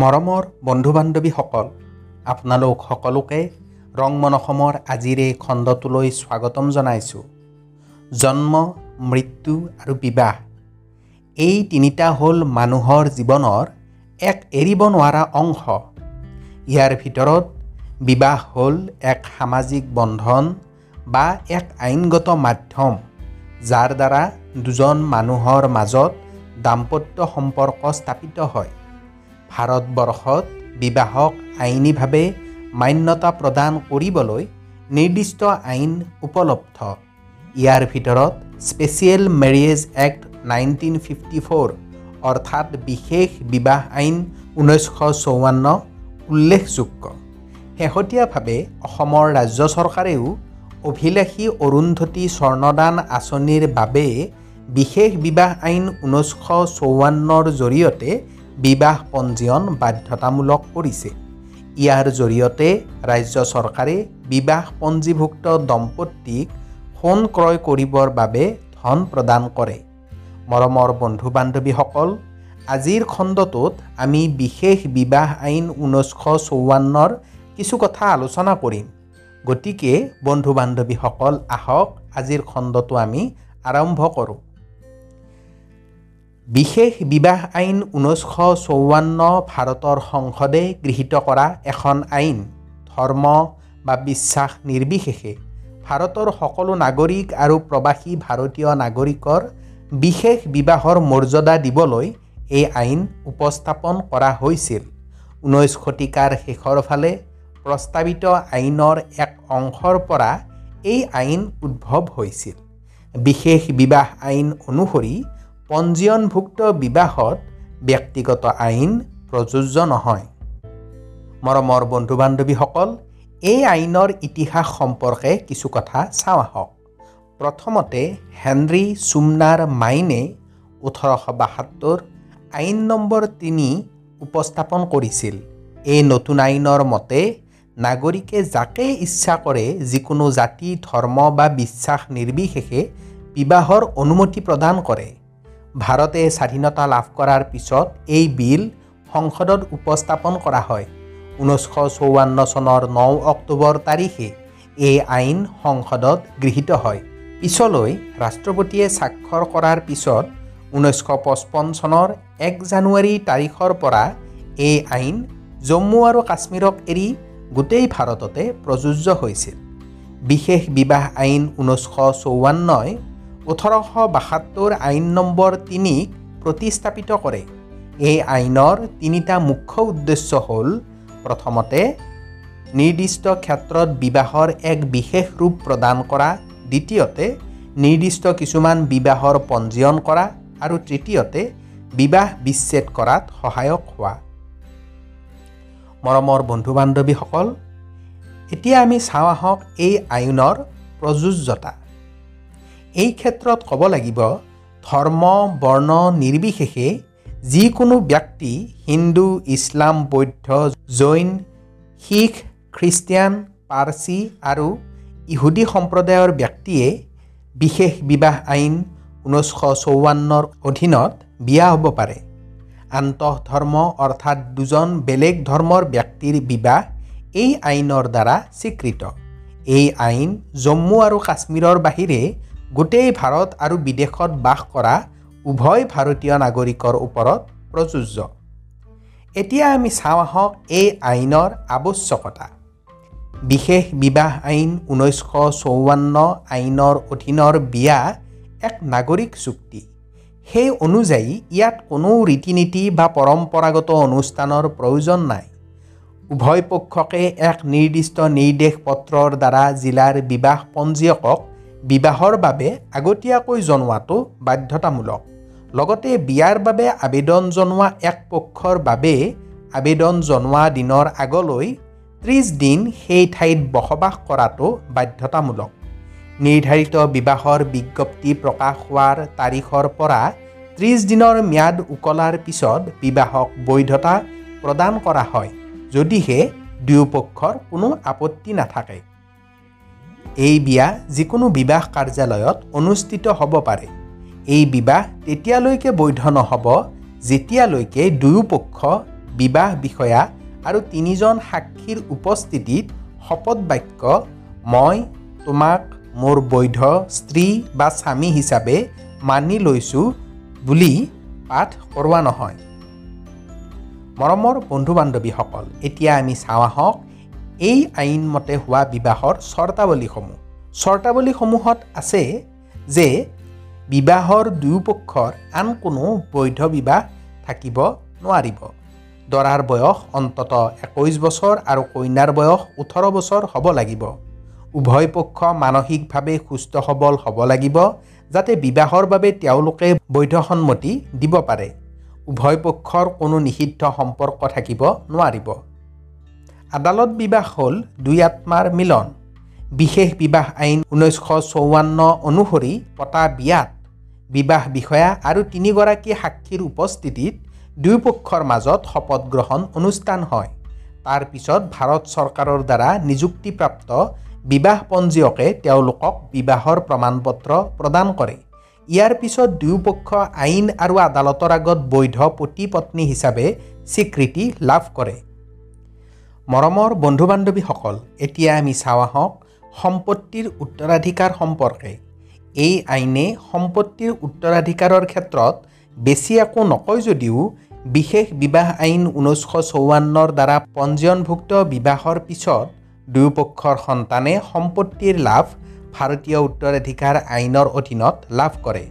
মৰমৰ বন্ধু বান্ধৱীসকল আপোনালোক সকলোকে ৰং মন অসমৰ আজিৰ এই খণ্ডটোলৈ স্বাগতম জনাইছোঁ। জন্ম মৃত্যু আৰু বিবাহ। এই তিনিটা হ'ল মানুহৰ জীৱনৰ এক এৰিব নোৱাৰা অংশ। ইয়াৰ ভিতৰত বিবাহ হ'ল এক সামাজিক বন্ধন বা এক আইনগত মাধ্যম যাৰ দ্বাৰা দুজন মানুহৰ মাজত দাম্পত্য সম্পৰ্ক স্থাপিত হয়। ভাৰতবৰ্ষত বিবাহক আইনীভাৱে মান্যতা প্ৰদান কৰিবলৈ নিৰ্দিষ্ট আইন উপলব্ধ। ইয়াৰ ভিতৰত special marriage act nineteen fifty four অৰ্থাৎ বিশেষ বিবাহ আইন ঊনৈছশ চৌৱন্ন উল্লেখযোগ্য। শেহতীয়াভাৱে অসমৰ ৰাজ্য চৰকাৰেও অভিলাষী অৰুন্ধতী স্বৰ্ণদান আঁচনিৰ বাবে বিশেষ বিবাহ আইন ঊনৈছশ চৌৱন্নৰ জৰিয়তে বিবাহ পঞ্জীয়ন বাধ্যতামূলক কৰিছে। ইয়াৰ জৰিয়তে ৰাজ্য চৰকাৰে বিবাহ পঞ্জীভুক্ত দম্পতীক সোণ ক্ৰয় কৰিবৰ বাবে ধন প্ৰদান কৰে। মৰমৰ বন্ধু বান্ধৱীসকল আজিৰ খণ্ডটোত আমি বিশেষ বিবাহ আইন ঊনৈছশ চৌৱন্নৰ কিছু কথা আলোচনা কৰিম। গতিকে বন্ধু বান্ধৱীসকল আহক আজিৰ খণ্ডটো আমি আৰম্ভ কৰোঁ। বিশেষ বিবাহ আইন ঊনৈছশ চৌৱন্ন ভাৰতৰ সংসদে গৃহীত কৰা এখন আইন ধৰ্ম বা বিশ্বাস নিৰ্বিশেষে ভাৰতৰ সকলো নাগৰিক আৰু প্ৰৱাসী ভাৰতীয় নাগৰিকৰ বিশেষ বিবাহৰ মৰ্যাদা দিবলৈ এই আইন উপস্থাপন কৰা হৈছিল। ঊনৈছ শতিকাৰ শেষৰ ফালে প্ৰস্তাৱিত আইনৰ এক অংশৰ পৰা এই আইন উদ্ভৱ হৈছিল। বিশেষ বিবাহ আইন অনুসৰি পঞ্জীয়নভুক্ত বিবাহত ব্যক্তিগত আইন প্ৰযোজ্য নহয়। মৰমৰ বন্ধু বান্ধৱীসকল এই আইনৰ ইতিহাস সম্পৰ্কে কিছু কথা চাওঁ আহক। প্ৰথমতে হেনৰী চুমনাৰ মাইনে ওঠৰশ বাসত্তৰ আইন নম্বৰ তিনি উপস্থাপন কৰিছিল। এই নতুন আইনৰ মতে নাগৰিকে যাকে ইচ্ছা কৰে যিকোনো জাতি ধৰ্ম বা বিশ্বাস নিৰ্বিশেষে বিবাহৰ অনুমতি প্ৰদান কৰে। ভাৰতে স্বাধীনতা লাভ কৰাৰ পিছত এই বিল সংসদত উপস্থাপন কৰা হয়। ঊনৈছশ চৌৱন্ন চনৰ ন অক্টোবৰ তাৰিখে এই আইন সংসদত গৃহীত হয়। পিছলৈ ৰাষ্ট্ৰপতিয়ে স্বাক্ষৰ কৰাৰ পিছত ঊনৈছশ পঁচপন্ন চনৰ এক জানুৱাৰী তাৰিখৰ পৰা এই আইন জম্মু আৰু কাশ্মীৰক এৰি গোটেই ভাৰততে প্ৰযোজ্য হৈছিল। বিশেষ বিবাহ আইন ঊনৈছশ চৌৱন্নই ওঠৰশ বাসত্তৰ আইন নম্বৰ তিনিক প্ৰতিস্থাপিত কৰে। এই আইনৰ তিনিটা মুখ্য উদ্দেশ্য হ'ল প্ৰথমতে নিৰ্দিষ্ট ক্ষেত্ৰত বিবাহৰ এক বিশেষ ৰূপ প্ৰদান কৰা দ্বিতীয়তে নিৰ্দিষ্ট কিছুমান বিবাহৰ পঞ্জীয়ন কৰা আৰু তৃতীয়তে বিবাহ বিচ্ছেদ কৰাত সহায়ক হোৱা। মৰমৰ বন্ধু বান্ধৱীসকল এতিয়া আমি চাওঁ আহক এই আইনৰ প্ৰযোজ্যতা। এই ক্ষেত্ৰত ক'ব লাগিব ধৰ্ম বৰ্ণ নিৰ্বিশেষে যিকোনো ব্যক্তি হিন্দু ইছলাম বৌদ্ধ জৈন শিখ খ্ৰীষ্টিয়ান পাৰ্চী আৰু ইহুদী সম্প্ৰদায়ৰ ব্যক্তিয়ে বিশেষ বিবাহ আইন ঊনৈছশ চৌৱন্নৰ অধীনত বিয়া হ'ব পাৰে। আন্তঃধৰ্ম অৰ্থাৎ দুজন বেলেগ ধৰ্মৰ ব্যক্তিৰ বিবাহ এই আইনৰ দ্বাৰা স্বীকৃত। এই আইন জম্মু আৰু কাশ্মীৰৰ বাহিৰে গোটেই ভাৰত আৰু বিদেশত বাস কৰা উভয় ভাৰতীয় নাগৰিকৰ ওপৰত প্ৰযোজ্য। এতিয়া আমি চাওঁ আহক এই আইনৰ আৱশ্যকতা। বিশেষ বিবাহ আইন ঊনৈছশ চৌৱন্ন আইনৰ অধীনৰ বিয়া এক নাগৰিক চুক্তি। সেই অনুযায়ী ইয়াত কোনো ৰীতি নীতি বা পৰম্পৰাগত অনুষ্ঠানৰ প্ৰয়োজন নাই। উভয় পক্ষকে এক নিৰ্দিষ্ট নিৰ্দেশ পত্ৰৰ দ্বাৰা জিলাৰ বিবাহ পঞ্জীয়কক বিবাহৰ বাবে আগতীয়াকৈ জনোৱাটো বাধ্যতামূলক। লগতে বিয়াৰ বাবে আবেদন জনোৱা এক পক্ষৰ বাবে আবেদন জনোৱা দিনৰ আগলৈ ত্ৰিছ দিন সেই ঠাইত বসবাস কৰাটো বাধ্যতামূলক। নিৰ্ধাৰিত বিবাহৰ বিজ্ঞপ্তি প্ৰকাশ হোৱাৰ তাৰিখৰ পৰা ত্ৰিছ দিনৰ ম্যাদ উকলাৰ পিছত বিবাহক বৈধতা প্ৰদান কৰা হয় যদিহে দুয়োপক্ষৰ কোনো আপত্তি নাথাকে। এই বিয়া যিকোনো বিবাহ কাৰ্যালয়ত অনুষ্ঠিত হ'ব পাৰে। এই বিবাহ তেতিয়ালৈকে বৈধ নহ'ব যেতিয়ালৈকে দুয়োপক্ষ বিবাহ বিষয়া আৰু তিনিজন সাক্ষীৰ উপস্থিতিত শপত বাক্য মই তোমাক মোৰ বৈধ স্ত্ৰী বা স্বামী হিচাপে মানি লৈছোঁ বুলি পাঠ কৰোৱা নহয়। মৰমৰ বন্ধু বান্ধৱীসকল এতিয়া আমি চাওঁ আহক এই আইনমতে হোৱা বিবাহৰ চৰ্তাৱলীসমূহ। চৰ্তাৱলীসমূহত আছে যে বিবাহৰ দুয়োপক্ষৰ আন কোনো বৈধ বিবাহ থাকিব নোৱাৰিব। দৰাৰ বয়স অন্ততঃ একৈছ বছৰ আৰু কইনাৰ বয়স ওঠৰ বছৰ হ'ব লাগিব। উভয় পক্ষ মানসিকভাৱে সুস্থ সবল হ'ব লাগিব যাতে বিবাহৰ বাবে তেওঁলোকে বৈধ সন্মতি দিব পাৰে। উভয় পক্ষৰ কোনো নিষিদ্ধ সম্পৰ্ক থাকিব নোৱাৰিব। আদালত বিবাহ হ'ল দুই আত্মাৰ মিলন। বিশেষ বিবাহ আইন ঊনৈছশ চৌৱন্ন অনুসৰি পতা বিয়াত বিবাহ বিষয়া আৰু তিনিগৰাকী সাক্ষীৰ উপস্থিতিত দুয়োপক্ষৰ মাজত শপত গ্ৰহণ অনুষ্ঠান হয়। তাৰ পিছত ভাৰত চৰকাৰৰ দ্বাৰা নিযুক্তিপ্ৰাপ্ত বিবাহ পঞ্জীয়কে তেওঁলোকক বিবাহৰ প্ৰমাণ পত্ৰ প্ৰদান কৰে। ইয়াৰ পিছত দুয়োপক্ষ আইন আৰু আদালতৰ আগত বৈধ পতি পত্নী হিচাপে স্বীকৃতি লাভ কৰে। মৰমৰ বন্ধু বান্ধৱীসকল এতিয়া আমি চাওঁ আহক সম্পত্তিৰ উত্তৰাধিকাৰ সম্পৰ্কে। এই আইনে সম্পত্তিৰ উত্তৰাধিকাৰৰ ক্ষেত্ৰত বেছি একো নকয় যদিও বিশেষ বিবাহ আইন ঊনৈছশ চৌৱন্নৰ দ্বাৰা পঞ্জীয়নভুক্ত বিবাহৰ পিছত দুয়োপক্ষৰ সন্তানে সম্পত্তিৰ লাভ ভাৰতীয় উত্তৰাধিকাৰ আইনৰ অধীনত লাভ কৰে।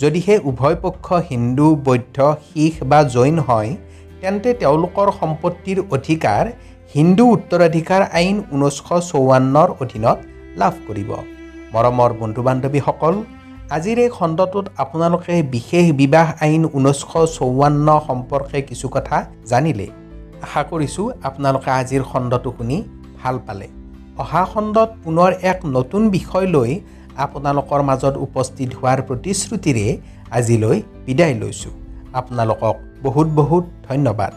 যদিহে উভয় পক্ষ হিন্দু বৌদ্ধ শিখ বা জৈন হয় তেন্তে তেওঁলোকৰ সম্পত্তিৰ অধিকাৰ হিন্দু উত্তৰাধিকাৰ আইন ঊনৈছশ চৌৱন্নৰ অধীনত লাভ কৰিব। মৰমৰ বন্ধু বান্ধৱীসকল আজিৰ এই খণ্ডটোত আপোনালোকে বিশেষ বিবাহ আইন ঊনৈছশ চৌৱন্ন সম্পৰ্কে কিছু কথা জানিলে। আশা কৰিছোঁ আপোনালোকে আজিৰ খণ্ডটো শুনি ভাল পালে। অহা খণ্ডত পুনৰ এক নতুন বিষয় লৈ আপোনালোকৰ মাজত উপস্থিত হোৱাৰ প্ৰতিশ্ৰুতিৰে আজিলৈ বিদায় লৈছোঁ। আপোনালোকক বহুত বহুত ধন্যবাদ।